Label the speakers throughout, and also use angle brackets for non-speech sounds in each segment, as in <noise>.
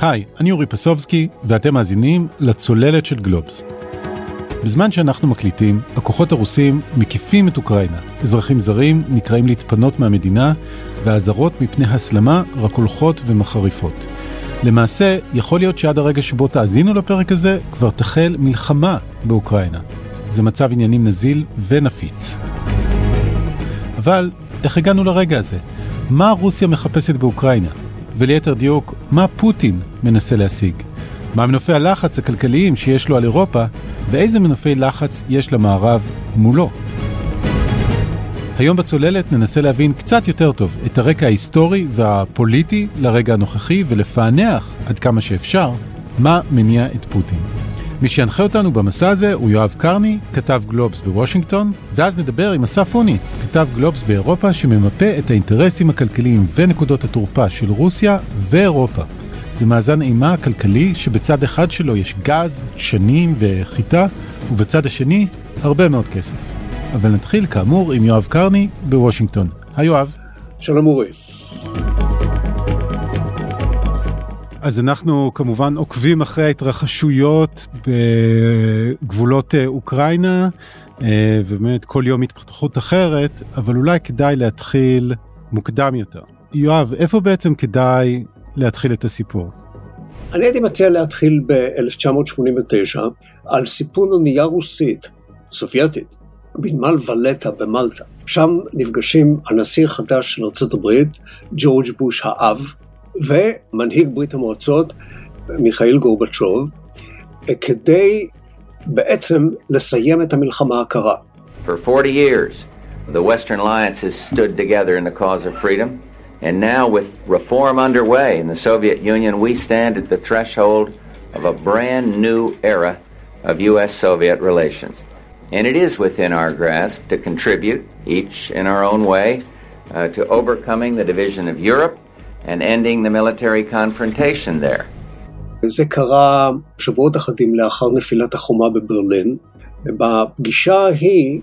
Speaker 1: היי, אני אורי פסובסקי, ואתם מאזינים לצוללת של גלובס. בזמן שאנחנו מקליטים, הכוחות הרוסים מקיפים את אוקראינה. אזרחים זרים נקראים להתפנות מהמדינה, והאזהרות מפני הסלמה רק הולכות ומחריפות. למעשה, יכול להיות שעד הרגע שבו תאזינו לפרק הזה, כבר תחל מלחמה באוקראינה. זה מצב עניינים נזיל ונפיץ. אבל איך הגענו לרגע הזה? מה רוסיה מחפשת באוקראינה? וליתר דיוק, מה פוטין מנסה להשיג? מה מנופי הלחץ הכלכליים שיש לו על אירופה, ואיזה מנופי לחץ יש למערב מולו? היום בצוללת ננסה להבין קצת יותר טוב את הרקע ההיסטורי והפוליטי לרגע הנוכחי ולפענח עד כמה שאפשר מה מניע את פוטין. מי שינחה אותנו במסע הזה הוא יואב קרני, כתב גלובס בוושינגטון, ואז נדבר עם אסף אוני, כתב גלובס באירופה שממפה את האינטרסים הכלכליים ונקודות התורפה של רוסיה ואירופה. זה מאזן אימה כלכלי שבצד אחד שלו יש גז, שנים וחיטה, ובצד השני הרבה מאוד כסף. אבל נתחיל כאמור עם יואב קרני בוושינגטון. היי יואב.
Speaker 2: שלום אורי.
Speaker 1: אז אנחנו כמובן עוקבים אחרי ההתרחשויות בגבולות אה, אוקראינה, אה, ובאמת כל יום התפתחות אחרת, אבל אולי כדאי להתחיל מוקדם יותר. יואב, איפה בעצם כדאי להתחיל את הסיפור?
Speaker 2: אני הייתי מציע להתחיל ב-1989 על סיפור אונייה רוסית, סובייטית, בנמל ולטה במלטה. שם נפגשים הנשיא החדש של ארה"ב, ג'ורג' בוש האב, ומנהיג ברית המועצות, מיכאיל גורבצ'וב, כדי בעצם לסיים את המלחמה הקרה.
Speaker 3: For 40 years, the Western Alliance has stood together in the cause of freedom, and now with reform underway in the Soviet Union, we stand at the threshold of a brand new era of U.S.-Soviet relations. And it is within our grasp to contribute, each in our own way, uh, to overcoming the division of Europe and ending the military confrontation there.
Speaker 2: זה קרה שבועות אחדים לאחר נפילת החומה בברלין. בפגישה ההיא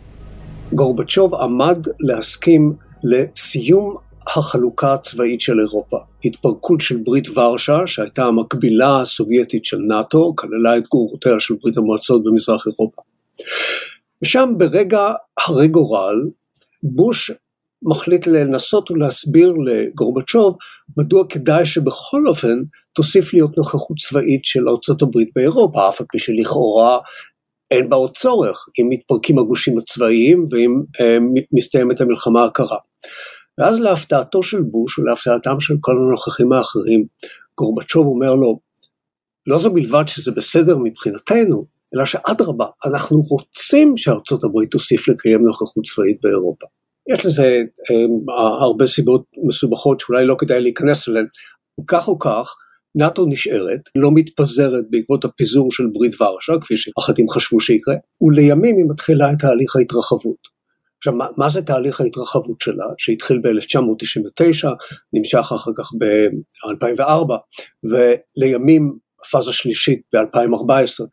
Speaker 2: גורבצ'וב עמד להסכים לסיום החלוקה הצבאית של אירופה. התפרקות של ברית ורשה, שהייתה המקבילה הסובייטית של נאט"ו, כללה את גרורותיה של ברית המועצות במזרח אירופה. ושם ברגע הרי גורל, בוש מחליט לנסות ולהסביר לגורבצ'וב מדוע כדאי שבכל אופן תוסיף להיות נוכחות צבאית של ארצות הברית באירופה, אף על פי שלכאורה אין בה עוד צורך אם מתפרקים הגושים הצבאיים ואם אה, מסתיימת המלחמה הקרה. ואז להפתעתו של בוש ולהפתעתם של כל הנוכחים האחרים, גורבצ'וב אומר לו, לא זו בלבד שזה בסדר מבחינתנו, אלא שאדרבה, אנחנו רוצים שארצות הברית תוסיף לקיים נוכחות צבאית באירופה. יש לזה אה, הרבה סיבות מסובכות שאולי לא כדאי להיכנס אליהן. כך או כך, נאט"ו נשארת, לא מתפזרת בעקבות הפיזור של ברית ורשה, כפי שאחדים חשבו שיקרה, ולימים היא מתחילה את תהליך ההתרחבות. עכשיו, מה, מה זה תהליך ההתרחבות שלה, שהתחיל ב-1999, נמשך אחר כך ב-2004, ולימים פאזה שלישית ב-2014.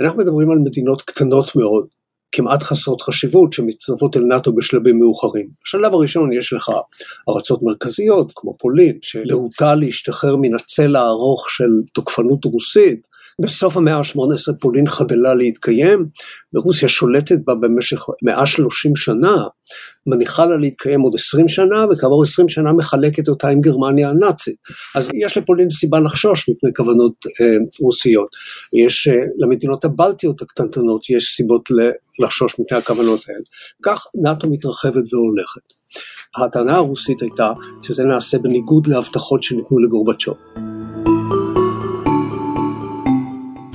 Speaker 2: אנחנו מדברים על מדינות קטנות מאוד, כמעט חסרות חשיבות שמצטרפות אל נאט"ו בשלבים מאוחרים. בשלב הראשון יש לך ארצות מרכזיות כמו פולין, שלהוטה להשתחרר מן הצלע הארוך של תוקפנות רוסית, בסוף המאה ה-18 פולין חדלה להתקיים, ורוסיה שולטת בה במשך 130 שנה, מניחה לה להתקיים עוד 20 שנה, וכעבור 20 שנה מחלקת אותה עם גרמניה הנאצית. אז יש לפולין סיבה לחשוש מפני כוונות אה, רוסיות. יש, אה, למדינות הבלטיות הקטנטנות יש סיבות לחשוש מפני הכוונות האלה. כך נאט"ו מתרחבת והולכת. הטענה הרוסית הייתה שזה נעשה בניגוד להבטחות שניתנו לגורבצ'וב.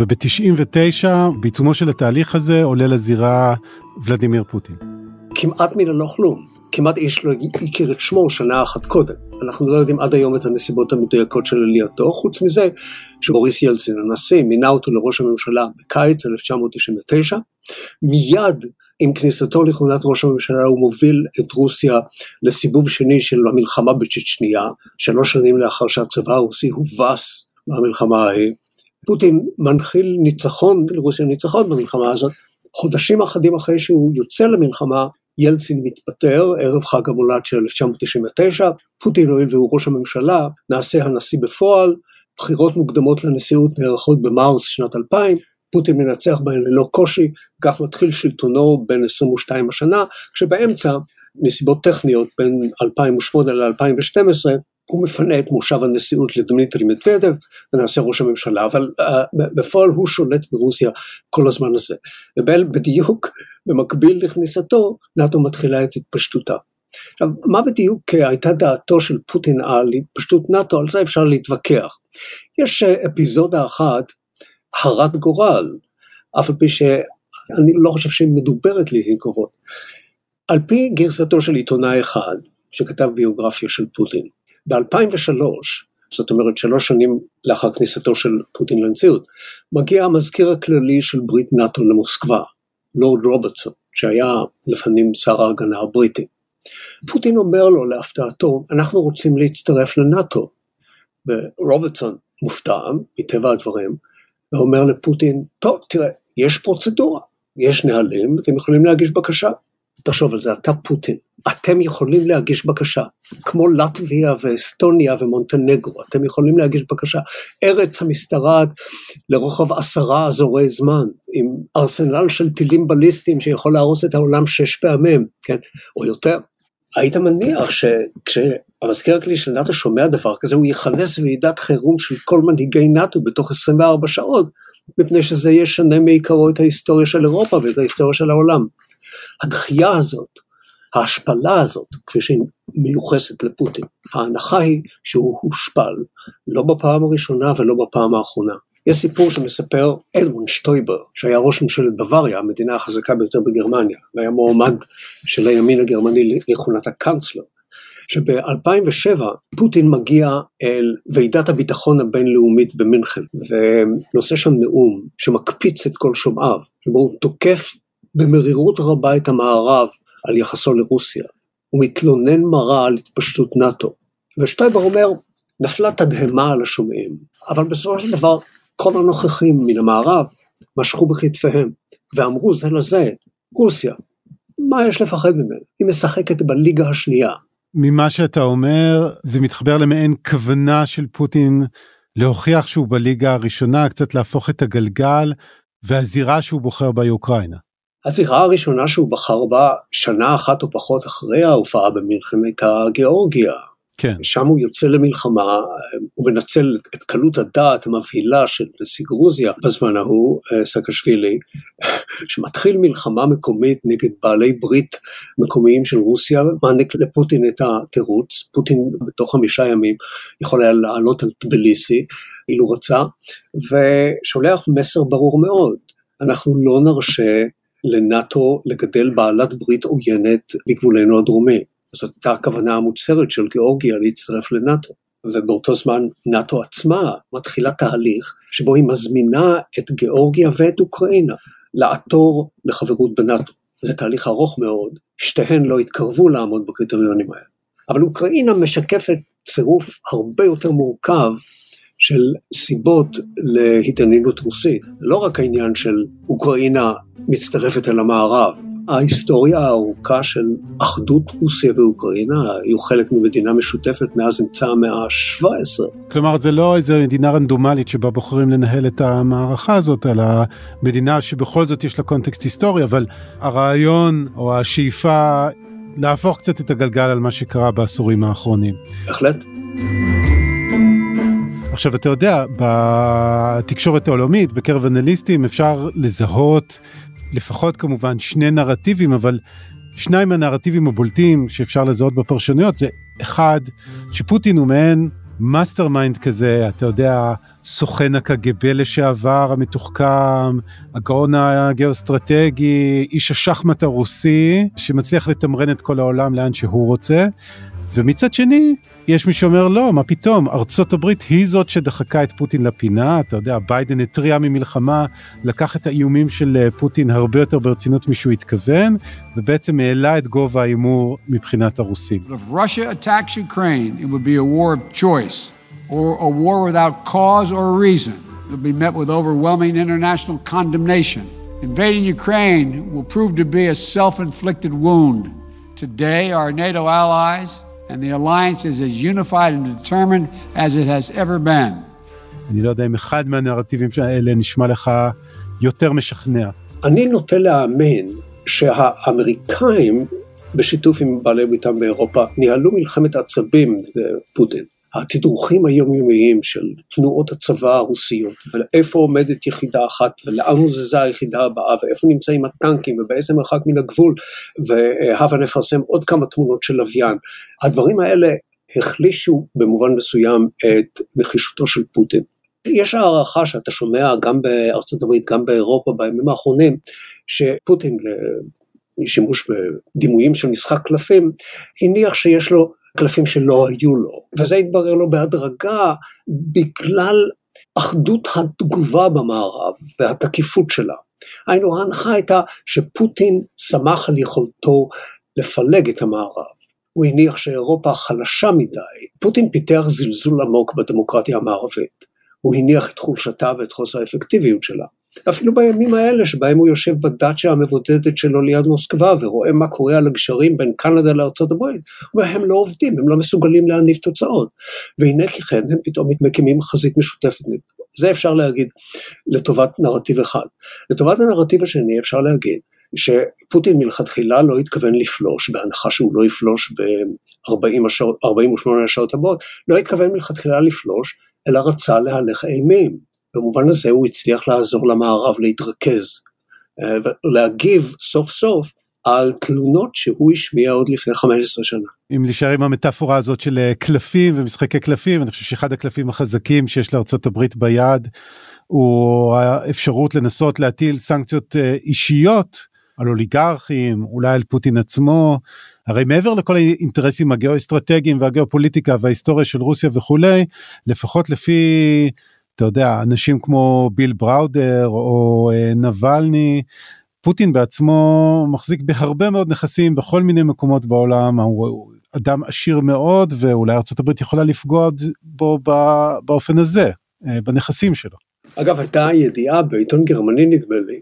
Speaker 1: וב-99, בעיצומו של התהליך הזה, עולה לזירה ולדימיר פוטין.
Speaker 2: כמעט מן הלא כלום. כמעט איש לא הכיר את שמו שנה אחת קודם. אנחנו לא יודעים עד היום את הנסיבות המדויקות של עלייתו, חוץ מזה שבוריס ילצין הנשיא מינה אותו לראש הממשלה בקיץ 1999. מיד עם כניסתו לכהונת ראש הממשלה הוא מוביל את רוסיה לסיבוב שני של המלחמה בצ'צ'ניה, שלוש שנים לאחר שהצבא הרוסי הובס במלחמה ההיא. פוטין מנחיל ניצחון לרוסיה ניצחון במלחמה הזאת. חודשים אחדים אחרי שהוא יוצא למלחמה, ילצין מתפטר, ערב חג המולד של 1999, פוטין הואיל והוא ראש הממשלה, נעשה הנשיא בפועל, בחירות מוקדמות לנשיאות נערכות במרס שנת 2000, פוטין מנצח בהן ללא קושי, כך מתחיל שלטונו בין 22 השנה, כשבאמצע, מסיבות טכניות בין 2008 ל-2012, הוא מפנה את מושב הנשיאות לדמיטרי מדוודב ונעשה ראש הממשלה, אבל uh, בפועל הוא שולט ברוסיה כל הזמן הזה. ובדיוק במקביל לכניסתו, נאט"ו מתחילה את התפשטותה. עכשיו, מה בדיוק הייתה דעתו של פוטין על התפשטות נאט"ו? על זה אפשר להתווכח. יש אה, אפיזודה אחת, הרת גורל, אף על פי שאני לא חושב שהיא מדוברת לעיתים קרובות. על פי גרסתו של עיתונאי אחד, שכתב ביוגרפיה של פוטין, ב-2003, זאת אומרת שלוש שנים לאחר כניסתו של פוטין לנשיאות, מגיע המזכיר הכללי של ברית נאט"ו למוסקבה, לורד רוברטסון, שהיה לפנים שר ההגנה הבריטי. פוטין אומר לו להפתעתו, אנחנו רוצים להצטרף לנאט"ו. ורוברטסון מופתע, מטבע הדברים, ואומר לפוטין, טוב, תראה, יש פרוצדורה, יש נהלים, אתם יכולים להגיש בקשה. תחשוב על זה, אתה פוטין, אתם יכולים להגיש בקשה, כמו לטביה ואסטוניה ומונטנגרו, אתם יכולים להגיש בקשה. ארץ המשתרעת לרוחב עשרה אזורי זמן, עם ארסנל של טילים בליסטיים שיכול להרוס את העולם שש פעמים, כן, או יותר. היית מניח שכשהמזכיר הכלי של נאט"ו שומע דבר כזה, הוא יכנס ועידת חירום של כל מנהיגי נאט"ו בתוך 24 שעות, מפני שזה ישנה מעיקרו את ההיסטוריה של אירופה ואת ההיסטוריה של העולם. הדחייה הזאת, ההשפלה הזאת, כפי שהיא מיוחסת לפוטין, ההנחה היא שהוא הושפל, לא בפעם הראשונה ולא בפעם האחרונה. יש סיפור שמספר אדמון שטויבר, שהיה ראש ממשלת בוואריה, המדינה החזקה ביותר בגרמניה, והיה מועמד של הימין הגרמני לכהונת הקאנצלר, שב-2007 פוטין מגיע אל ועידת הביטחון הבינלאומית במינכן, ונושא שם נאום שמקפיץ את כל שומעיו, שבו הוא תוקף במרירות רבה את המערב על יחסו לרוסיה. הוא מתלונן מרה על התפשטות נאט"ו. ושטייבר אומר, נפלה תדהמה על השומעים, אבל בסופו של דבר כל הנוכחים מן המערב משכו בכתפיהם ואמרו זה לזה, רוסיה, מה יש לפחד ממנו? היא משחקת בליגה השנייה.
Speaker 1: ממה שאתה אומר, זה מתחבר למעין כוונה של פוטין להוכיח שהוא בליגה הראשונה, קצת להפוך את הגלגל, והזירה שהוא בוחר בה היא אוקראינה.
Speaker 2: הזירה הראשונה שהוא בחר בה, שנה אחת או פחות אחרי ההופעה במינכן, הייתה גיאורגיה.
Speaker 1: כן.
Speaker 2: שם הוא יוצא למלחמה, הוא מנצל את קלות הדעת המבהילה של נשיא גרוזיה בזמן ההוא, סקשווילי, שמתחיל מלחמה מקומית נגד בעלי ברית מקומיים של רוסיה, מעניק לפוטין את התירוץ, פוטין בתוך חמישה ימים יכול היה לעלות על טבליסי, אילו רצה, ושולח מסר ברור מאוד, אנחנו לא נרשה לנאט"ו לגדל בעלת ברית עוינת בגבולנו הדרומי. זאת הייתה הכוונה המוצהרת של גיאורגיה להצטרף לנאט"ו. ובאותו זמן נאט"ו עצמה מתחילה תהליך שבו היא מזמינה את גיאורגיה ואת אוקראינה לעתור לחברות בנאט"ו. זה תהליך ארוך מאוד, שתיהן לא התקרבו לעמוד בקריטריונים האלה. אבל אוקראינה משקפת צירוף הרבה יותר מורכב של סיבות להתעניינות רוסית. לא רק העניין של אוקראינה מצטרפת אל המערב, ההיסטוריה הארוכה של אחדות רוסיה ואוקראינה היו חלק ממדינה משותפת מאז אמצע המאה ה-17.
Speaker 1: כלומר זה לא איזה מדינה רנדומלית שבה בוחרים לנהל את המערכה הזאת, אלא מדינה שבכל זאת יש לה קונטקסט היסטורי, אבל הרעיון או השאיפה להפוך קצת את הגלגל על מה שקרה בעשורים האחרונים.
Speaker 2: בהחלט.
Speaker 1: עכשיו אתה יודע בתקשורת העולמית בקרב אנליסטים אפשר לזהות לפחות כמובן שני נרטיבים אבל שניים מהנרטיבים הבולטים שאפשר לזהות בפרשנויות זה אחד שפוטין הוא מעין mastermind כזה אתה יודע סוכן הקג"ב לשעבר המתוחכם הגאון הגיאוסטרטגי איש השחמט הרוסי שמצליח לתמרן את כל העולם לאן שהוא רוצה ומצד שני, יש מי שאומר לא, מה פתאום, ארצות הברית היא זאת שדחקה את פוטין לפינה, אתה יודע, ביידן התריע ממלחמה, לקח את האיומים של אה, פוטין הרבה יותר ברצינות משהוא התכוון, ובעצם העלה את גובה ההימור מבחינת הרוסים. Today our NATO allies and the alliance is as unified and determined as it has ever been. אני לא יודע אם אחד מהנרטיבים האלה נשמע לך יותר משכנע.
Speaker 2: אני נוטה להאמין שהאמריקאים בשיתוף עם בעלי בריתם באירופה ניהלו מלחמת עצבים נגד פוטין. התדרוכים היומיומיים של תנועות הצבא הרוסיות ואיפה עומדת יחידה אחת ולאן הוזזה היחידה הבאה ואיפה נמצאים הטנקים ובאיזה מרחק מן הגבול והבה נפרסם עוד כמה תמונות של לוויין. הדברים האלה החלישו במובן מסוים את נחישותו של פוטין. יש הערכה שאתה שומע גם בארצות הברית, גם באירופה בימים האחרונים, שפוטין לשימוש בדימויים של משחק קלפים, הניח שיש לו קלפים שלא היו לו, וזה התברר לו בהדרגה בגלל אחדות התגובה במערב והתקיפות שלה. היינו ההנחה הייתה שפוטין שמח על יכולתו לפלג את המערב. הוא הניח שאירופה חלשה מדי. פוטין פיתח זלזול עמוק בדמוקרטיה המערבית. הוא הניח את חולשתה ואת חוסר האפקטיביות שלה. אפילו בימים האלה שבהם הוא יושב בדאצ'ה המבודדת שלו ליד מוסקבה ורואה מה קורה על הגשרים בין קנדה לארצות הברית, והם לא עובדים, הם לא מסוגלים להניב תוצאות. והנה כי כן הם פתאום מקימים חזית משותפת. זה אפשר להגיד לטובת נרטיב אחד. לטובת הנרטיב השני אפשר להגיד שפוטין מלכתחילה לא התכוון לפלוש, בהנחה שהוא לא יפלוש ב-48 השעות הבאות, לא התכוון מלכתחילה לפלוש, אלא רצה להלך אימים. במובן הזה הוא הצליח לעזור למערב להתרכז אה, ולהגיב סוף סוף על תלונות שהוא השמיע עוד לפני 15 שנה.
Speaker 1: אם להישאר עם המטאפורה הזאת של אה, קלפים ומשחקי קלפים, אני חושב שאחד הקלפים החזקים שיש הברית ביד הוא האפשרות לנסות להטיל סנקציות אה, אישיות על אוליגרכים, אולי על פוטין עצמו, הרי מעבר לכל האינטרסים הגיאו-אסטרטגיים והגיאופוליטיקה וההיסטוריה של רוסיה וכולי, לפחות לפי אתה יודע, אנשים כמו ביל בראודר או אה, נבלני, פוטין בעצמו מחזיק בהרבה מאוד נכסים בכל מיני מקומות בעולם, הוא אדם עשיר מאוד ואולי ארה"ב יכולה לפגוע בו באופן הזה, אה, בנכסים שלו.
Speaker 2: אגב, הייתה ידיעה בעיתון גרמני נדמה לי,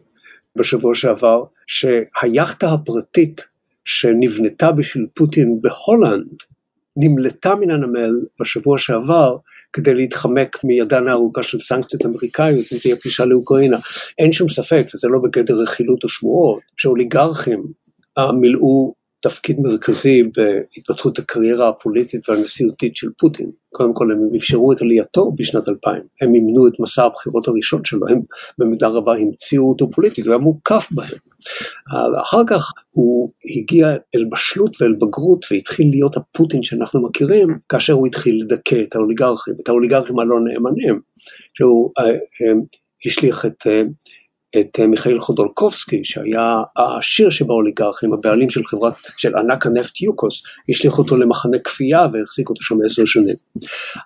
Speaker 2: בשבוע שעבר, שהיאכטה הפרטית שנבנתה בשביל פוטין בהולנד, נמלטה מן הנמל בשבוע שעבר כדי להתחמק מידן הארוכה של סנקציות אמריקאיות אם תהיה פלישה לאוקראינה. אין שום ספק, וזה לא בגדר רכילות או שמועות, שאוליגרכים מילאו תפקיד מרכזי בהתפתחות הקריירה הפוליטית והנשיאותית של פוטין. קודם כל הם אפשרו את עלייתו בשנת 2000, הם מימנו את מסע הבחירות הראשון שלו, הם במידה רבה המציאו אותו פוליטית, הוא היה מוקף בהם. אחר כך הוא הגיע אל בשלות ואל בגרות והתחיל להיות הפוטין שאנחנו מכירים, כאשר הוא התחיל לדכא את האוליגרכים, את האוליגרכים הלא נאמנים, שהוא אה, אה, השליך את אה, את אה, מיכאל חודולקובסקי, שהיה העשיר שבאוליגרכים, הבעלים של חברת, של ענק הנפט יוקוס, השליך אותו למחנה כפייה והחזיק אותו שם עשר שנים.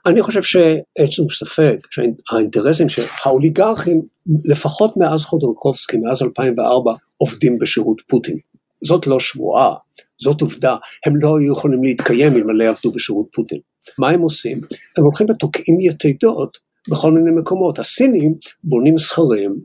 Speaker 2: אני חושב שאין שום ספק שהאינטרסים של האוליגרכים, לפחות מאז חודולקובסקי, מאז 2004, עובדים בשירות פוטין. זאת לא שבועה, זאת עובדה, הם לא היו יכולים להתקיים אלמלא עבדו בשירות פוטין. מה הם עושים? הם הולכים ותוקעים יתדות בכל מיני מקומות. הסינים בונים סכרים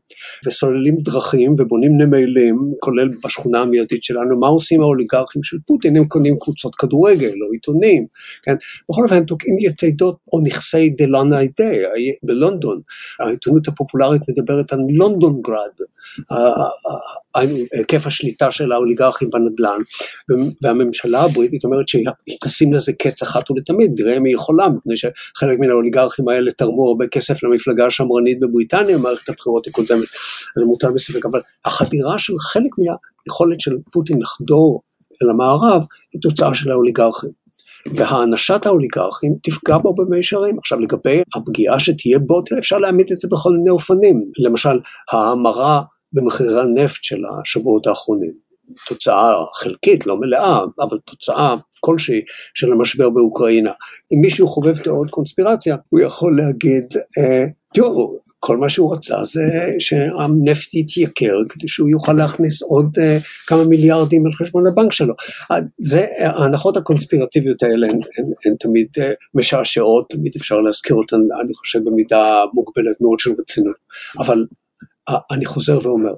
Speaker 2: וסוללים דרכים ובונים נמלים, כולל בשכונה המיידית שלנו, מה עושים האוליגרכים של פוטין? הם קונים קבוצות כדורגל או עיתונים, כן? בכל אופן הם תוקעים יתדות או נכסי דלאנה דיי בלונדון. העיתונות הפופולרית מדברת על לונדון גראד, היקף השליטה של האוליגרכים בנדל"ן, והממשלה הבריטית אומרת שהיא תשים לזה קץ אחת ולתמיד, נראה אם היא יכולה, מפני שחלק מן האוליגרכים האלה תרמו הרבה כסף למפלגה השמרנית בבריטניה במערכת הבחירות הקודמת, זה מותר בספק, אבל החדירה של חלק מהיכולת של פוטין לחדור אל המערב היא תוצאה של האוליגרכים. והענשת האוליגרכים תפגע בו במישרים. עכשיו לגבי הפגיעה שתהיה בו, אפשר להעמיד את זה בכל מיני אופנים. למשל, ההמרה במחירי הנפט של השבועות האחרונים. תוצאה חלקית, לא מלאה, אבל תוצאה כלשהי של המשבר באוקראינה. אם מישהו חובב תיאוריות קונספירציה, הוא יכול להגיד, אה, תראו, כל מה שהוא רצה זה שהנפט יתייקר כדי שהוא יוכל להכניס עוד אה, כמה מיליארדים על חשבון הבנק שלו. זה, ההנחות הקונספירטיביות האלה הן, הן, הן תמיד אה, משעשעות, תמיד אפשר להזכיר אותן, אני חושב, במידה מוגבלת מאוד של רצינות. אבל אה, אני חוזר ואומר,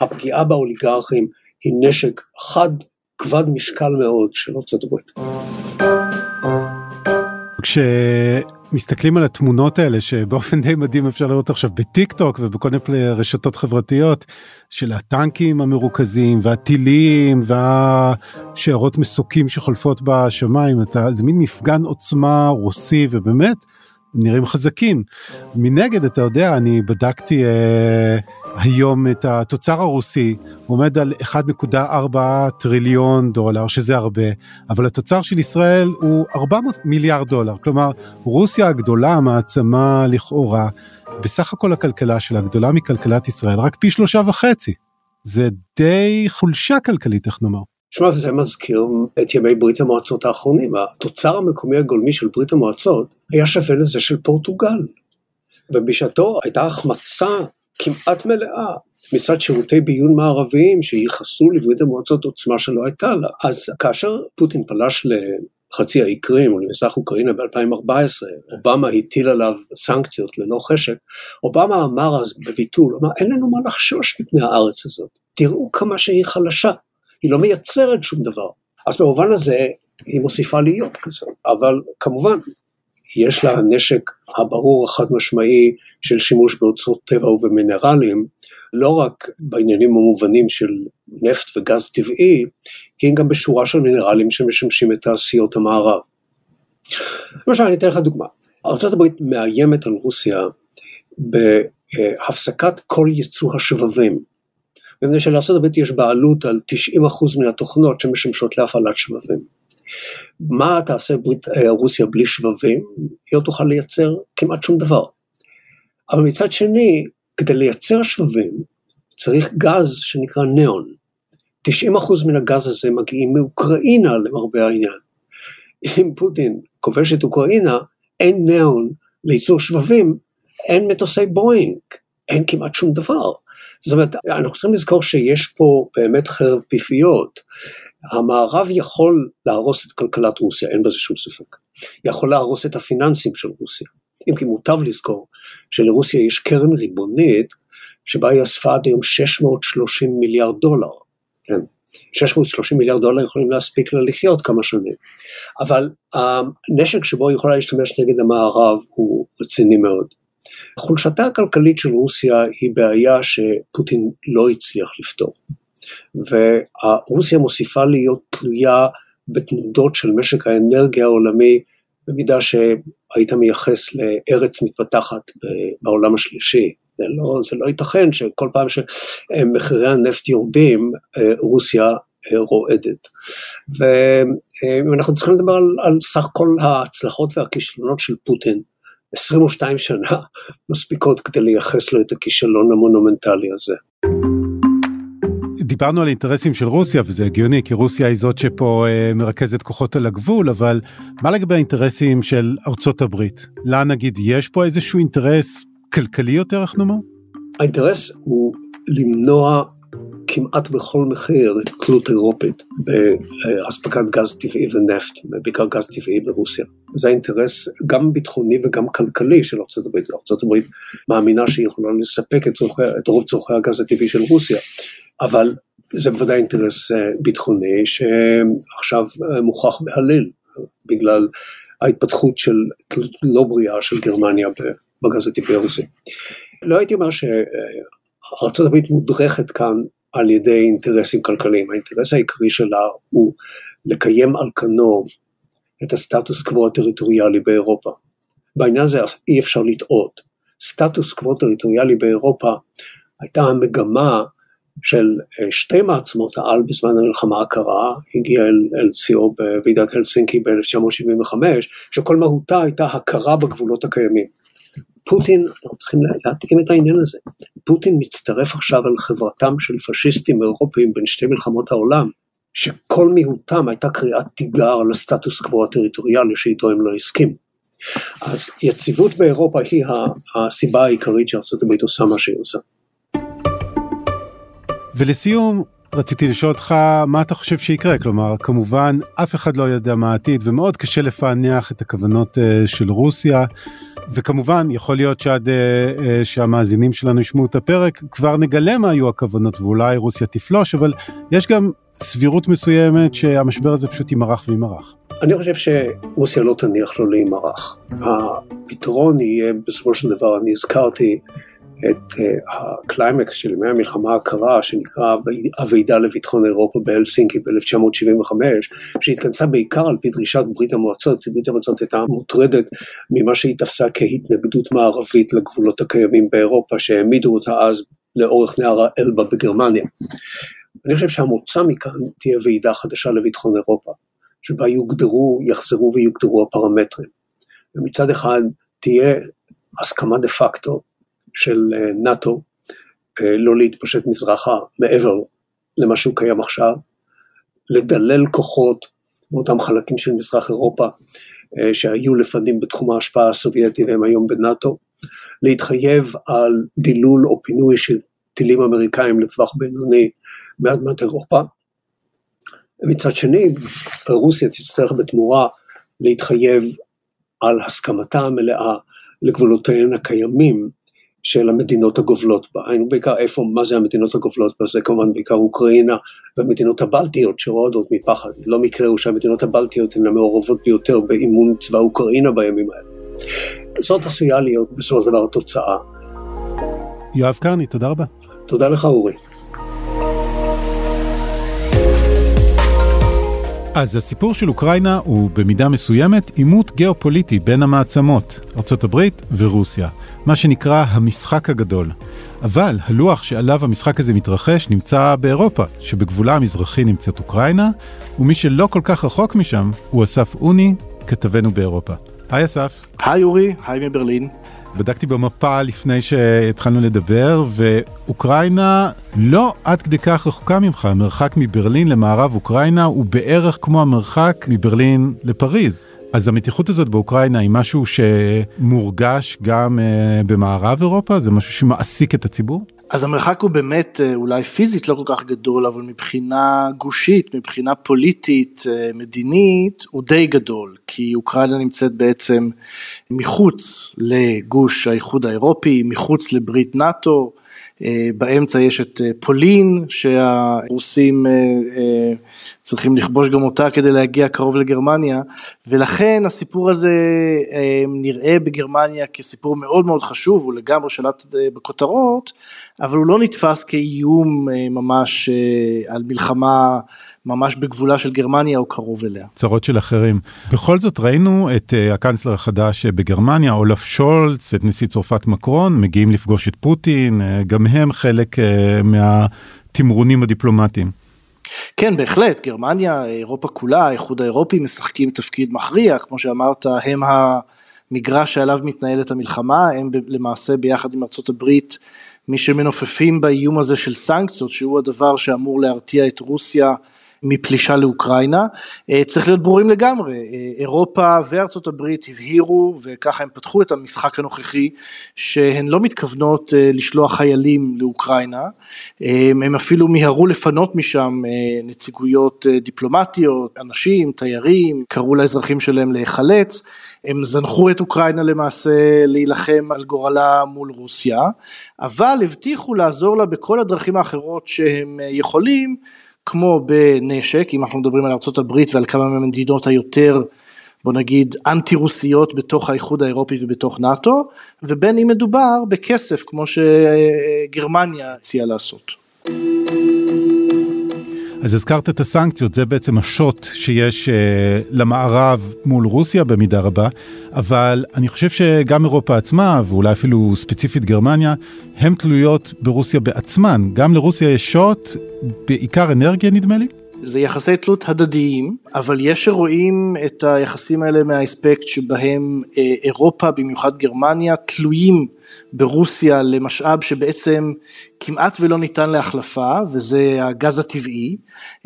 Speaker 2: הפגיעה באוליגרכים היא נשק חד, כבד משקל מאוד של ארצות הברית.
Speaker 1: מסתכלים על התמונות האלה שבאופן די מדהים אפשר לראות עכשיו בטיק טוק ובכל מיני רשתות חברתיות של הטנקים המרוכזים והטילים והשיירות מסוקים שחולפות בשמיים אתה זה מין מפגן עוצמה רוסי ובאמת נראים חזקים. מנגד אתה יודע אני בדקתי אה, היום את התוצר הרוסי הוא עומד על 1.4 טריליון דולר שזה הרבה אבל התוצר של ישראל הוא 400 מיליארד דולר כלומר רוסיה הגדולה המעצמה לכאורה בסך הכל הכלכלה שלה גדולה מכלכלת ישראל רק פי שלושה וחצי זה די חולשה כלכלית איך נאמר.
Speaker 2: שמע, וזה מזכיר את ימי ברית המועצות האחרונים. התוצר המקומי הגולמי של ברית המועצות היה שווה לזה של פורטוגל. ובשעתו הייתה החמצה כמעט מלאה מצד שירותי ביון מערביים שייחסו לברית המועצות עוצמה שלא הייתה לה. אז כאשר פוטין פלש לחצי האי קרים או למזרח אוקראינה ב-2014, אובמה הטיל עליו סנקציות ללא חשק, אובמה אמר אז בביטול, אמר אין לנו מה לחשוש מפני הארץ הזאת, תראו כמה שהיא חלשה, היא לא מייצרת שום דבר. אז במובן הזה היא מוסיפה להיות כזאת, אבל כמובן יש לה נשק הברור החד משמעי של שימוש באוצרות טבע ובמינרלים, לא רק בעניינים המובנים של נפט וגז טבעי, כי גם בשורה של מינרלים שמשמשים את תעשיות המערב. למשל, אני אתן לך דוגמה. ארה"ב מאיימת על רוסיה בהפסקת כל ייצוא השבבים. מפני שלארה"ב יש בעלות על 90% מן התוכנות שמשמשות להפעלת שבבים. מה תעשה ברית, אה, רוסיה בלי שבבים? היא לא תוכל לייצר כמעט שום דבר. אבל מצד שני, כדי לייצר שבבים צריך גז שנקרא ניאון. 90% מן הגז הזה מגיעים מאוקראינה למרבה העניין. אם פוטין כובש את אוקראינה, אין ניאון לייצור שבבים, אין מטוסי בואינג, אין כמעט שום דבר. זאת אומרת, אנחנו צריכים לזכור שיש פה באמת חרב פיפיות. המערב יכול להרוס את כלכלת רוסיה, אין בזה שום ספק. יכול להרוס את הפיננסים של רוסיה. אם כי מוטב לזכור שלרוסיה יש קרן ריבונית שבה היא אספה עד היום 630 מיליארד דולר. כן, 630 מיליארד דולר יכולים להספיק לה לחיות כמה שנים. אבל הנשק שבו היא יכולה להשתמש נגד המערב הוא רציני מאוד. חולשתה הכלכלית של רוסיה היא בעיה שפוטין לא הצליח לפתור. ורוסיה מוסיפה להיות תלויה בתנודות של משק האנרגיה העולמי במידה שהיית מייחס לארץ מתפתחת בעולם השלישי. זה לא, זה לא ייתכן שכל פעם שמחירי הנפט יורדים, רוסיה רועדת. ואם אנחנו צריכים לדבר על, על סך כל ההצלחות והכישלונות של פוטין, 22 שנה <laughs> מספיקות כדי לייחס לו את הכישלון המונומנטלי הזה.
Speaker 1: דיברנו על אינטרסים של רוסיה וזה הגיוני כי רוסיה היא זאת שפה אה, מרכזת כוחות על הגבול אבל מה לגבי האינטרסים של ארצות הברית? לה נגיד יש פה איזשהו אינטרס כלכלי יותר איך נאמר?
Speaker 2: האינטרס הוא למנוע כמעט בכל מחיר תלות אירופית באספקת גז טבעי ונפט, בעיקר גז טבעי ברוסיה. זה האינטרס גם ביטחוני וגם כלכלי של ארה"ב. ארה"ב מאמינה שהיא יכולה לספק את, צורכי, את רוב צורכי הגז הטבעי של רוסיה, אבל זה בוודאי אינטרס אה, ביטחוני שעכשיו אה, מוכח בעליל בגלל ההתפתחות של תלות לא בריאה של גרמניה בגז הטבעי הרוסי. לא הייתי אומר שארה"ב מודרכת כאן על ידי אינטרסים כלכליים. האינטרס העיקרי שלה הוא לקיים על כנו את הסטטוס קוו הטריטוריאלי באירופה. בעניין הזה אי אפשר לטעות. סטטוס קוו טריטוריאלי באירופה הייתה המגמה של אה, שתי מעצמות העל בזמן המלחמה הקרה, הגיעה אל, אל שיאו בוועידת הלסינקי ב-1975, שכל מהותה הייתה הכרה בגבולות הקיימים. פוטין, אנחנו צריכים להתאים את העניין הזה, פוטין מצטרף עכשיו על חברתם של פשיסטים אירופיים בין שתי מלחמות העולם, שכל מיהותם הייתה קריאת תיגר על הסטטוס קוו הטריטוריאלי שאיתו הם לא הסכימו. אז יציבות באירופה היא הסיבה העיקרית שארצות הברית עושה מה שהיא עושה.
Speaker 1: ולסיום, רציתי לשאול אותך מה אתה חושב שיקרה כלומר כמובן אף אחד לא יודע מה העתיד ומאוד קשה לפענח את הכוונות uh, של רוסיה וכמובן יכול להיות שעד uh, uh, שהמאזינים שלנו ישמעו את הפרק כבר נגלה מה היו הכוונות ואולי רוסיה תפלוש אבל יש גם סבירות מסוימת שהמשבר הזה פשוט יימרח ויימרח.
Speaker 2: אני חושב שרוסיה לא תניח לו להימרח. הפתרון יהיה בסופו של דבר, אני הזכרתי את הקליימקס של ימי המלחמה הקרה שנקרא הוועידה לביטחון אירופה בהלסינקי ב-1975 שהתכנסה בעיקר על פי דרישת ברית המועצות, ברית המועצות הייתה מוטרדת ממה שהיא תפסה כהתנגדות מערבית לגבולות הקיימים באירופה שהעמידו אותה אז לאורך נהר האלבה בגרמניה. אני חושב שהמוצא מכאן תהיה ועידה חדשה לביטחון אירופה שבה יוגדרו, יחזרו ויוגדרו הפרמטרים. ומצד אחד תהיה הסכמה דה פקטו של אה, נאט"ו אה, לא להתפשט מזרחה מעבר למה שהוא קיים עכשיו, לדלל כוחות מאותם חלקים של מזרח אירופה אה, שהיו לפנים בתחום ההשפעה הסובייטי והם היום בנאט"ו, להתחייב על דילול או פינוי של טילים אמריקאים לטווח בינוני מאדמת אירופה. ומצד שני, רוסיה תצטרך בתמורה להתחייב על הסכמתה המלאה לגבולותיהן הקיימים של המדינות הגובלות בה, היינו בעיקר איפה, מה זה המדינות הגובלות בה, זה כמובן בעיקר אוקראינה והמדינות הבלטיות שרועדות מפחד, לא מקרה הוא שהמדינות הבלטיות הן המעורבות ביותר באימון צבא אוקראינה בימים האלה. זאת עשויה להיות בסופו של דבר התוצאה.
Speaker 1: יואב קרני, תודה רבה.
Speaker 2: תודה לך אורי.
Speaker 1: אז הסיפור של אוקראינה הוא במידה מסוימת עימות גיאופוליטי בין המעצמות, ארה"ב ורוסיה. מה שנקרא המשחק הגדול. אבל הלוח שעליו המשחק הזה מתרחש נמצא באירופה, שבגבולה המזרחי נמצאת אוקראינה, ומי שלא כל כך רחוק משם הוא אסף אוני, כתבנו באירופה. היי אסף.
Speaker 4: היי אורי, היי מברלין.
Speaker 1: בדקתי במפה לפני שהתחלנו לדבר, ואוקראינה לא עד כדי כך רחוקה ממך, המרחק מברלין למערב אוקראינה הוא בערך כמו המרחק מברלין לפריז. אז המתיחות הזאת באוקראינה היא משהו שמורגש גם uh, במערב אירופה? זה משהו שמעסיק את הציבור?
Speaker 4: אז המרחק הוא באמת uh, אולי פיזית לא כל כך גדול, אבל מבחינה גושית, מבחינה פוליטית, uh, מדינית, הוא די גדול, כי אוקראינה נמצאת בעצם מחוץ לגוש האיחוד האירופי, מחוץ לברית נאט"ו, אה, באמצע יש את אה, פולין שהרוסים אה, צריכים לכבוש גם אותה כדי להגיע קרוב לגרמניה ולכן הסיפור הזה נראה בגרמניה כסיפור מאוד מאוד חשוב הוא לגמרי שלט בכותרות אבל הוא לא נתפס כאיום ממש על מלחמה ממש בגבולה של גרמניה או קרוב אליה.
Speaker 1: צרות של אחרים. בכל זאת ראינו את uh, הקאנצלר החדש בגרמניה, אולף שולץ, את נשיא צרפת מקרון, מגיעים לפגוש את פוטין, uh, גם הם חלק uh, מהתמרונים הדיפלומטיים.
Speaker 4: כן, בהחלט, גרמניה, אירופה כולה, האיחוד האירופי משחקים תפקיד מכריע, כמו שאמרת, הם המגרש שעליו מתנהלת המלחמה, הם למעשה ביחד עם ארצות הברית מי שמנופפים באיום הזה של סנקציות, שהוא הדבר שאמור להרתיע את רוסיה מפלישה לאוקראינה. אה, צריך להיות ברורים לגמרי, אה, אירופה וארצות הברית הבהירו וככה הם פתחו את המשחק הנוכחי שהן לא מתכוונות אה, לשלוח חיילים לאוקראינה, הם אפילו מיהרו לפנות משם נציגויות דיפלומטיות, אנשים, תיירים, קראו לאזרחים שלהם להיחלץ, הם זנחו את אוקראינה למעשה להילחם על גורלה מול רוסיה, אבל הבטיחו לעזור לה בכל הדרכים האחרות שהם יכולים כמו בנשק, אם אנחנו מדברים על ארה"ב ועל כמה מהמדינות היותר בוא נגיד אנטי רוסיות בתוך האיחוד האירופי ובתוך נאט"ו, ובין אם מדובר בכסף כמו שגרמניה הציעה לעשות.
Speaker 1: אז הזכרת את הסנקציות, זה בעצם השוט שיש uh, למערב מול רוסיה במידה רבה, אבל אני חושב שגם אירופה עצמה, ואולי אפילו ספציפית גרמניה, הן תלויות ברוסיה בעצמן. גם לרוסיה יש שוט, בעיקר אנרגיה נדמה לי?
Speaker 4: זה יחסי תלות הדדיים, אבל יש שרואים את היחסים האלה מהאספקט שבהם אה, אירופה, במיוחד גרמניה, תלויים ברוסיה למשאב שבעצם כמעט ולא ניתן להחלפה, וזה הגז הטבעי.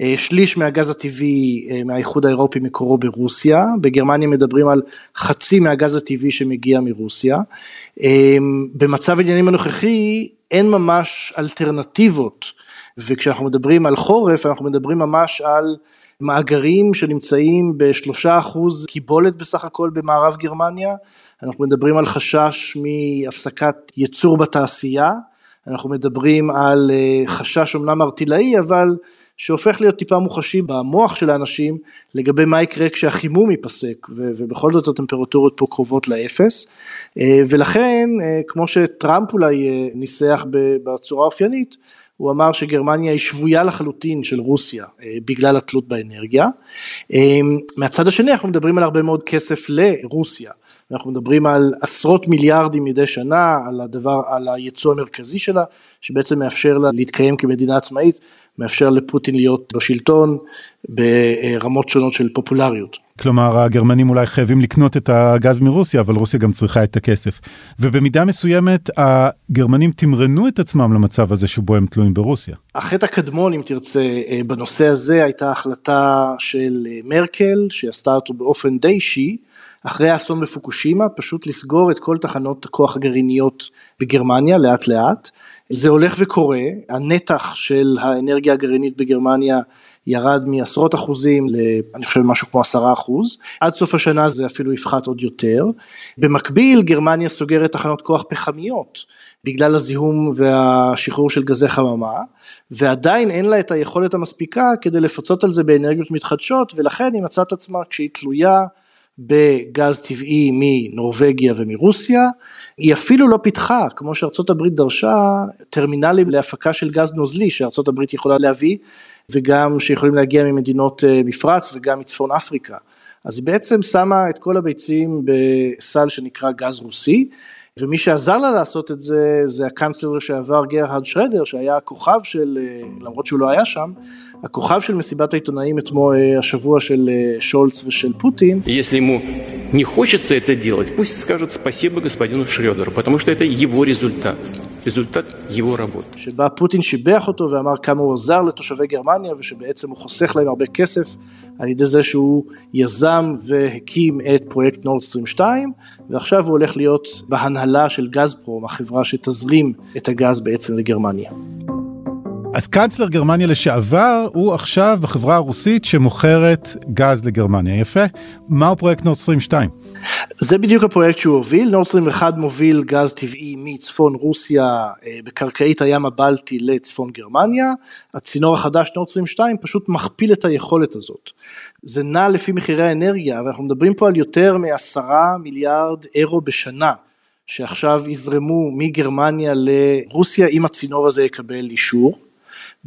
Speaker 4: אה, שליש מהגז הטבעי אה, מהאיחוד האירופי מקורו ברוסיה, בגרמניה מדברים על חצי מהגז הטבעי שמגיע מרוסיה. במצב העניינים הנוכחי אין ממש אלטרנטיבות. וכשאנחנו מדברים על חורף אנחנו מדברים ממש על מאגרים שנמצאים בשלושה אחוז קיבולת בסך הכל במערב גרמניה, אנחנו מדברים על חשש מהפסקת ייצור בתעשייה, אנחנו מדברים על אה, חשש אמנם ארטילאי אבל שהופך להיות טיפה מוחשי במוח של האנשים לגבי מה יקרה כשהחימום ייפסק ובכל זאת הטמפרטורות פה קרובות לאפס. אה, ולכן אה, כמו שטראמפ אולי ניסח בצורה אופיינית הוא אמר שגרמניה היא שבויה לחלוטין של רוסיה בגלל התלות באנרגיה. מהצד השני אנחנו מדברים על הרבה מאוד כסף לרוסיה. אנחנו מדברים על עשרות מיליארדים מדי שנה, על הדבר, על היצוא המרכזי שלה, שבעצם מאפשר לה להתקיים כמדינה עצמאית, מאפשר לפוטין להיות בשלטון ברמות שונות של פופולריות.
Speaker 1: כלומר הגרמנים אולי חייבים לקנות את הגז מרוסיה אבל רוסיה גם צריכה את הכסף ובמידה מסוימת הגרמנים תמרנו את עצמם למצב הזה שבו הם תלויים ברוסיה.
Speaker 4: החטא הקדמון אם תרצה אה, בנושא הזה הייתה החלטה של אה, מרקל שעשתה אותו באופן די אישי אחרי האסון בפוקושימה, פשוט לסגור את כל תחנות הכוח הגרעיניות בגרמניה לאט לאט. זה הולך וקורה, הנתח של האנרגיה הגרעינית בגרמניה ירד מעשרות אחוזים ל... אני חושב משהו כמו עשרה אחוז, עד סוף השנה זה אפילו יפחת עוד יותר. במקביל גרמניה סוגרת תחנות כוח פחמיות בגלל הזיהום והשחרור של גזי חממה, ועדיין אין לה את היכולת המספיקה כדי לפצות על זה באנרגיות מתחדשות, ולכן היא מצאת עצמה כשהיא תלויה בגז טבעי מנורבגיה ומרוסיה, היא אפילו לא פיתחה, כמו שארצות הברית דרשה, טרמינלים להפקה של גז נוזלי שארצות הברית יכולה להביא, וגם שיכולים להגיע ממדינות אה, מפרץ וגם מצפון אפריקה. אז היא בעצם שמה את כל הביצים בסל שנקרא גז רוסי, ומי שעזר לה לעשות את זה, זה הקאנצלר לשעבר גרהרד שרדר, שהיה הכוכב של, אה, למרות שהוא לא היה שם, הכוכב של מסיבת העיתונאים אתמול, אה, השבוע של אה, שולץ ושל פוטין.
Speaker 5: Если ему не хочется это делать, пусть скажет спасибо господину Шредеру, потому что это его результат. результат его работы.
Speaker 4: שבה פוטין שיבח אותו ואמר כמה הוא עזר לתושבי גרמניה ושבעצם הוא חוסך להם הרבה כסף על ידי זה שהוא יזם והקים את פרויקט נורדסטרים 2 ועכשיו הוא הולך להיות בהנהלה של גזפרום, החברה שתזרים את הגז בעצם לגרמניה.
Speaker 1: אז קאנצלר גרמניה לשעבר הוא עכשיו בחברה הרוסית שמוכרת גז לגרמניה, יפה. מהו פרויקט נורדסטרים 2?
Speaker 4: זה בדיוק הפרויקט שהוא הוביל, נורדסטרים 1 מוביל גז טבעי מצפון רוסיה אה, בקרקעית הים הבלטי לצפון גרמניה, הצינור החדש נורדסטרים 2 פשוט מכפיל את היכולת הזאת. זה נע לפי מחירי האנרגיה, ואנחנו מדברים פה על יותר מעשרה מיליארד אירו בשנה. שעכשיו יזרמו מגרמניה לרוסיה אם הצינור הזה יקבל אישור.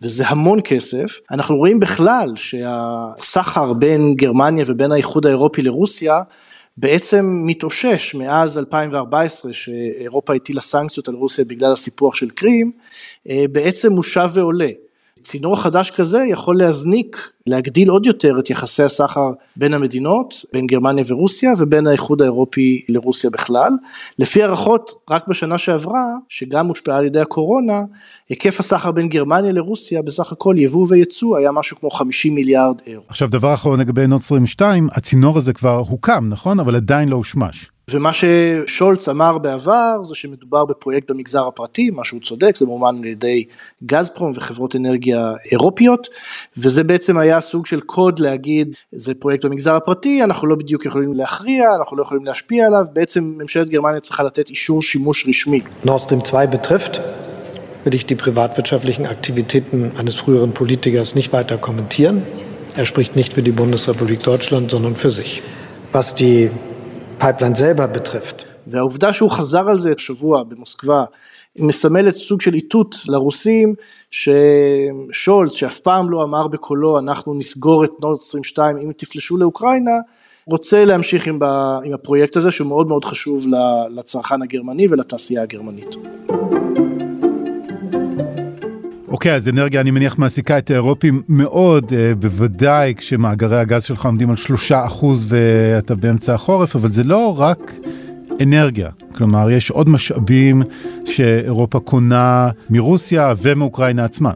Speaker 4: וזה המון כסף. אנחנו רואים בכלל שהסחר בין גרמניה ובין האיחוד האירופי לרוסיה בעצם מתאושש מאז 2014 שאירופה הטילה סנקציות על רוסיה בגלל הסיפוח של קרים, אה, בעצם הוא שב ועולה. צינור חדש כזה יכול להזניק, להגדיל עוד יותר את יחסי הסחר בין המדינות, בין גרמניה ורוסיה ובין האיחוד האירופי לרוסיה בכלל. לפי הערכות, רק בשנה שעברה, שגם הושפעה על ידי הקורונה, היקף הסחר בין גרמניה לרוסיה בסך הכל יבוא וייצוא היה משהו כמו 50 מיליארד אירו.
Speaker 1: עכשיו דבר אחרון לגבי נוט 22, הצינור הזה כבר הוקם, נכון? אבל עדיין לא הושמש.
Speaker 4: ומה ששולץ אמר בעבר זה שמדובר בפרויקט במגזר הפרטי, מה שהוא צודק, זה מומן על ידי גזפרום וחברות אנרגיה אירופיות, וזה בעצם היה סוג של קוד להגיד, זה פרויקט במגזר הפרטי, אנחנו לא בדיוק יכולים להכריע, אנחנו לא יכולים להשפיע עליו, בעצם ממשלת גרמניה צריכה לתת אישור שימוש רשמי.
Speaker 6: נורסטרים 2 betrifft, will ich die privatwirtschaftlichen Aktivitäten eines früheren Politikers nicht weiter kommentieren. Er spricht nicht für die Bundesrepublik Deutschland, sondern für sich. Was die Pipeline selber betrifft.
Speaker 4: והעובדה שהוא חזר על זה השבוע במוסקבה, מסמלת סוג של איתות לרוסים, ששולץ, שאף פעם לא אמר בקולו, אנחנו נסגור את נורד 22 אם תפלשו לאוקראינה, רוצה להמשיך עם, ב, עם הפרויקט הזה, שהוא מאוד מאוד חשוב לצרכן הגרמני ולתעשייה הגרמנית.
Speaker 1: אוקיי, אז אנרגיה אני מניח מעסיקה את האירופים מאוד, אה, בוודאי כשמאגרי הגז שלך עומדים על שלושה אחוז ואתה באמצע החורף, אבל זה לא רק אנרגיה. כלומר, יש עוד משאבים שאירופה קונה מרוסיה ומאוקראינה עצמה.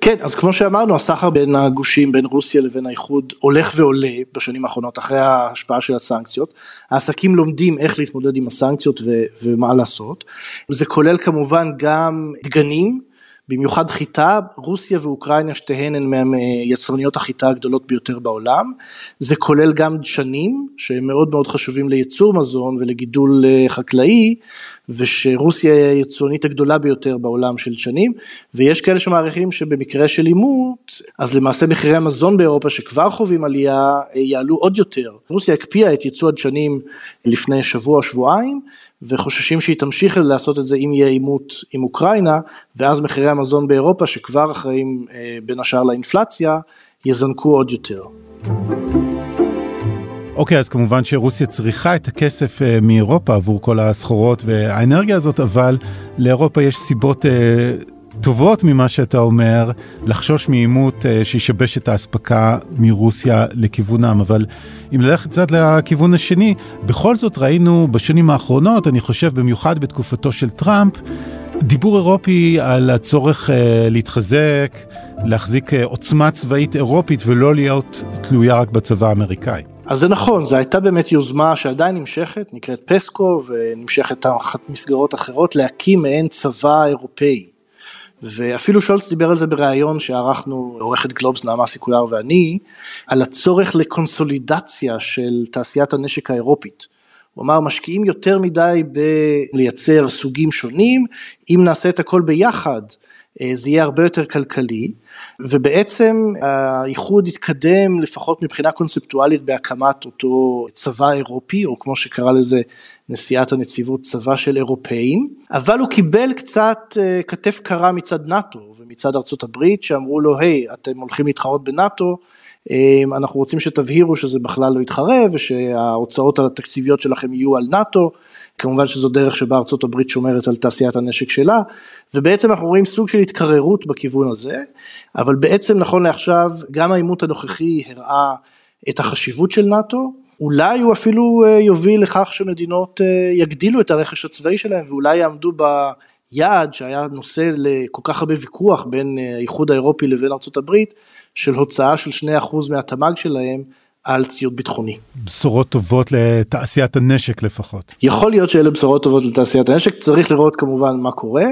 Speaker 4: כן, אז כמו שאמרנו, הסחר בין הגושים, בין רוסיה לבין האיחוד, הולך ועולה בשנים האחרונות, אחרי ההשפעה של הסנקציות. העסקים לומדים איך להתמודד עם הסנקציות ו- ומה לעשות. זה כולל כמובן גם דגנים, במיוחד חיטה, רוסיה ואוקראינה שתיהן הן מיצרניות החיטה הגדולות ביותר בעולם, זה כולל גם דשנים שהם מאוד מאוד חשובים לייצור מזון ולגידול אה, חקלאי, ושרוסיה היא היצואנית הגדולה ביותר בעולם של דשנים, ויש כאלה שמעריכים שבמקרה של עימות, אז למעשה מחירי המזון באירופה שכבר חווים עלייה, אה, יעלו עוד יותר. רוסיה הקפיאה את ייצוא הדשנים לפני שבוע, שבועיים, וחוששים שהיא תמשיך לעשות את זה אם יהיה עימות עם אוקראינה, ואז מחירי המזון באירופה שכבר אחראים אה, בין השאר לאינפלציה, יזנקו עוד יותר.
Speaker 1: אוקיי, okay, אז כמובן שרוסיה צריכה את הכסף uh, מאירופה עבור כל הסחורות והאנרגיה הזאת, אבל לאירופה יש סיבות uh, טובות ממה שאתה אומר, לחשוש מעימות uh, שישבש את האספקה מרוסיה לכיוונם, אבל אם ללכת קצת לכיוון השני, בכל זאת ראינו בשנים האחרונות, אני חושב במיוחד בתקופתו של טראמפ, דיבור אירופי על הצורך uh, להתחזק, להחזיק uh, עוצמה צבאית אירופית ולא להיות תלויה רק בצבא האמריקאי.
Speaker 4: אז זה נכון, זו הייתה באמת יוזמה שעדיין נמשכת, נקראת פסקו ונמשכת תחת מסגרות אחרות, להקים מעין צבא אירופאי. ואפילו שולץ דיבר על זה בריאיון שערכנו, עורכת גלובס נעמה סיקולר ואני, על הצורך לקונסולידציה של תעשיית הנשק האירופית. הוא אמר משקיעים יותר מדי בלייצר סוגים שונים, אם נעשה את הכל ביחד זה יהיה הרבה יותר כלכלי. ובעצם האיחוד התקדם לפחות מבחינה קונספטואלית בהקמת אותו צבא אירופי, או כמו שקרא לזה נשיאת הנציבות, צבא של אירופאים, אבל הוא קיבל קצת אה, כתף קרה מצד נאט"ו ומצד ארצות הברית, שאמרו לו, היי, hey, אתם הולכים להתחרות בנאט"ו, אה, אנחנו רוצים שתבהירו שזה בכלל לא יתחרה ושההוצאות התקציביות שלכם יהיו על נאט"ו, כמובן שזו דרך שבה ארצות הברית שומרת על תעשיית הנשק שלה, ובעצם אנחנו רואים סוג של התקררות בכיוון הזה, אבל בעצם נכון לעכשיו גם העימות הנוכחי הראה את החשיבות של נאט"ו, אולי הוא אפילו אה, יוביל לכך שמדינות אה, יגדילו את הרכש הצבאי שלהם ואולי יעמדו ביעד שהיה נושא לכל כך הרבה ויכוח בין אה, האיחוד האירופי לבין ארצות הברית, של הוצאה של 2% מהתמ"ג שלהם על ציוד ביטחוני.
Speaker 1: בשורות טובות לתעשיית הנשק לפחות.
Speaker 4: יכול להיות שאלה בשורות טובות לתעשיית הנשק, צריך לראות כמובן מה קורה,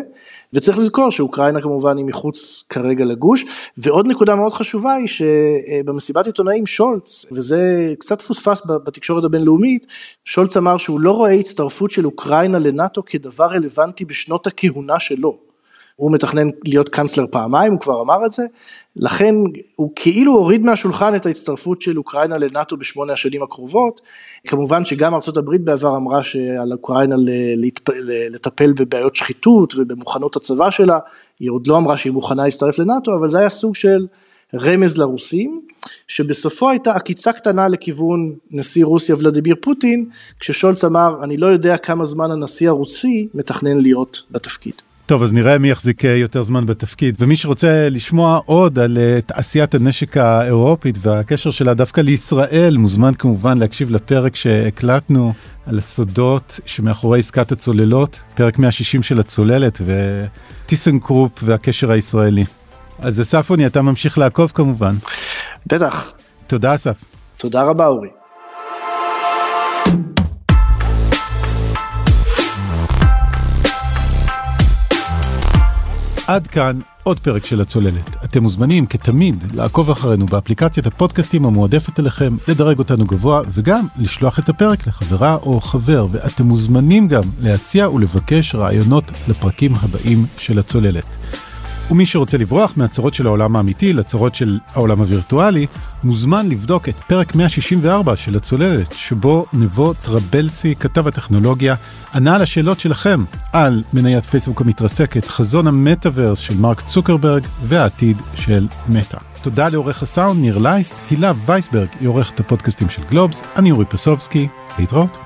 Speaker 4: וצריך לזכור שאוקראינה כמובן היא מחוץ כרגע לגוש, ועוד נקודה מאוד חשובה היא שבמסיבת עיתונאים שולץ, וזה קצת פוספס בתקשורת הבינלאומית, שולץ אמר שהוא לא רואה הצטרפות של אוקראינה לנאטו כדבר רלוונטי בשנות הכהונה שלו. הוא מתכנן להיות קאנצלר פעמיים, הוא כבר אמר את זה, לכן הוא כאילו הוריד מהשולחן את ההצטרפות של אוקראינה לנאטו בשמונה השנים הקרובות, כמובן שגם ארה"ב בעבר אמרה שעל אוקראינה לטפל בבעיות שחיתות ובמוכנות הצבא שלה, היא עוד לא אמרה שהיא מוכנה להצטרף לנאטו, אבל זה היה סוג של רמז לרוסים, שבסופו הייתה עקיצה קטנה לכיוון נשיא רוסיה ולדימיר פוטין, כששולץ אמר אני לא יודע כמה זמן הנשיא הרוסי מתכנן להיות בתפקיד.
Speaker 1: טוב, אז נראה מי יחזיק אה, יותר זמן בתפקיד. ומי שרוצה לשמוע עוד על אה, תעשיית הנשק האירופית והקשר שלה דווקא לישראל, מוזמן כמובן להקשיב לפרק שהקלטנו על הסודות שמאחורי עסקת הצוללות, פרק 160 של הצוללת וטיסנקרופ והקשר הישראלי. אז אסף אתה ממשיך לעקוב כמובן.
Speaker 4: בטח.
Speaker 1: תודה אסף.
Speaker 4: תודה רבה אורי.
Speaker 1: עד כאן עוד פרק של הצוללת. אתם מוזמנים כתמיד לעקוב אחרינו באפליקציית הפודקאסטים המועדפת אליכם, לדרג אותנו גבוה וגם לשלוח את הפרק לחברה או חבר, ואתם מוזמנים גם להציע ולבקש רעיונות לפרקים הבאים של הצוללת. ומי שרוצה לברוח מהצרות של העולם האמיתי לצרות של העולם הווירטואלי, מוזמן לבדוק את פרק 164 של הצוללת, שבו נבו טרבלסי, כתב הטכנולוגיה, ענה על השאלות שלכם על מניית פייסבוק המתרסקת, חזון המטאוורס של מרק צוקרברג והעתיד של מטא. תודה לעורך הסאונד ניר לייסט, הילה וייסברג היא עורכת הפודקאסטים של גלובס, אני אורי פסובסקי, להתראות.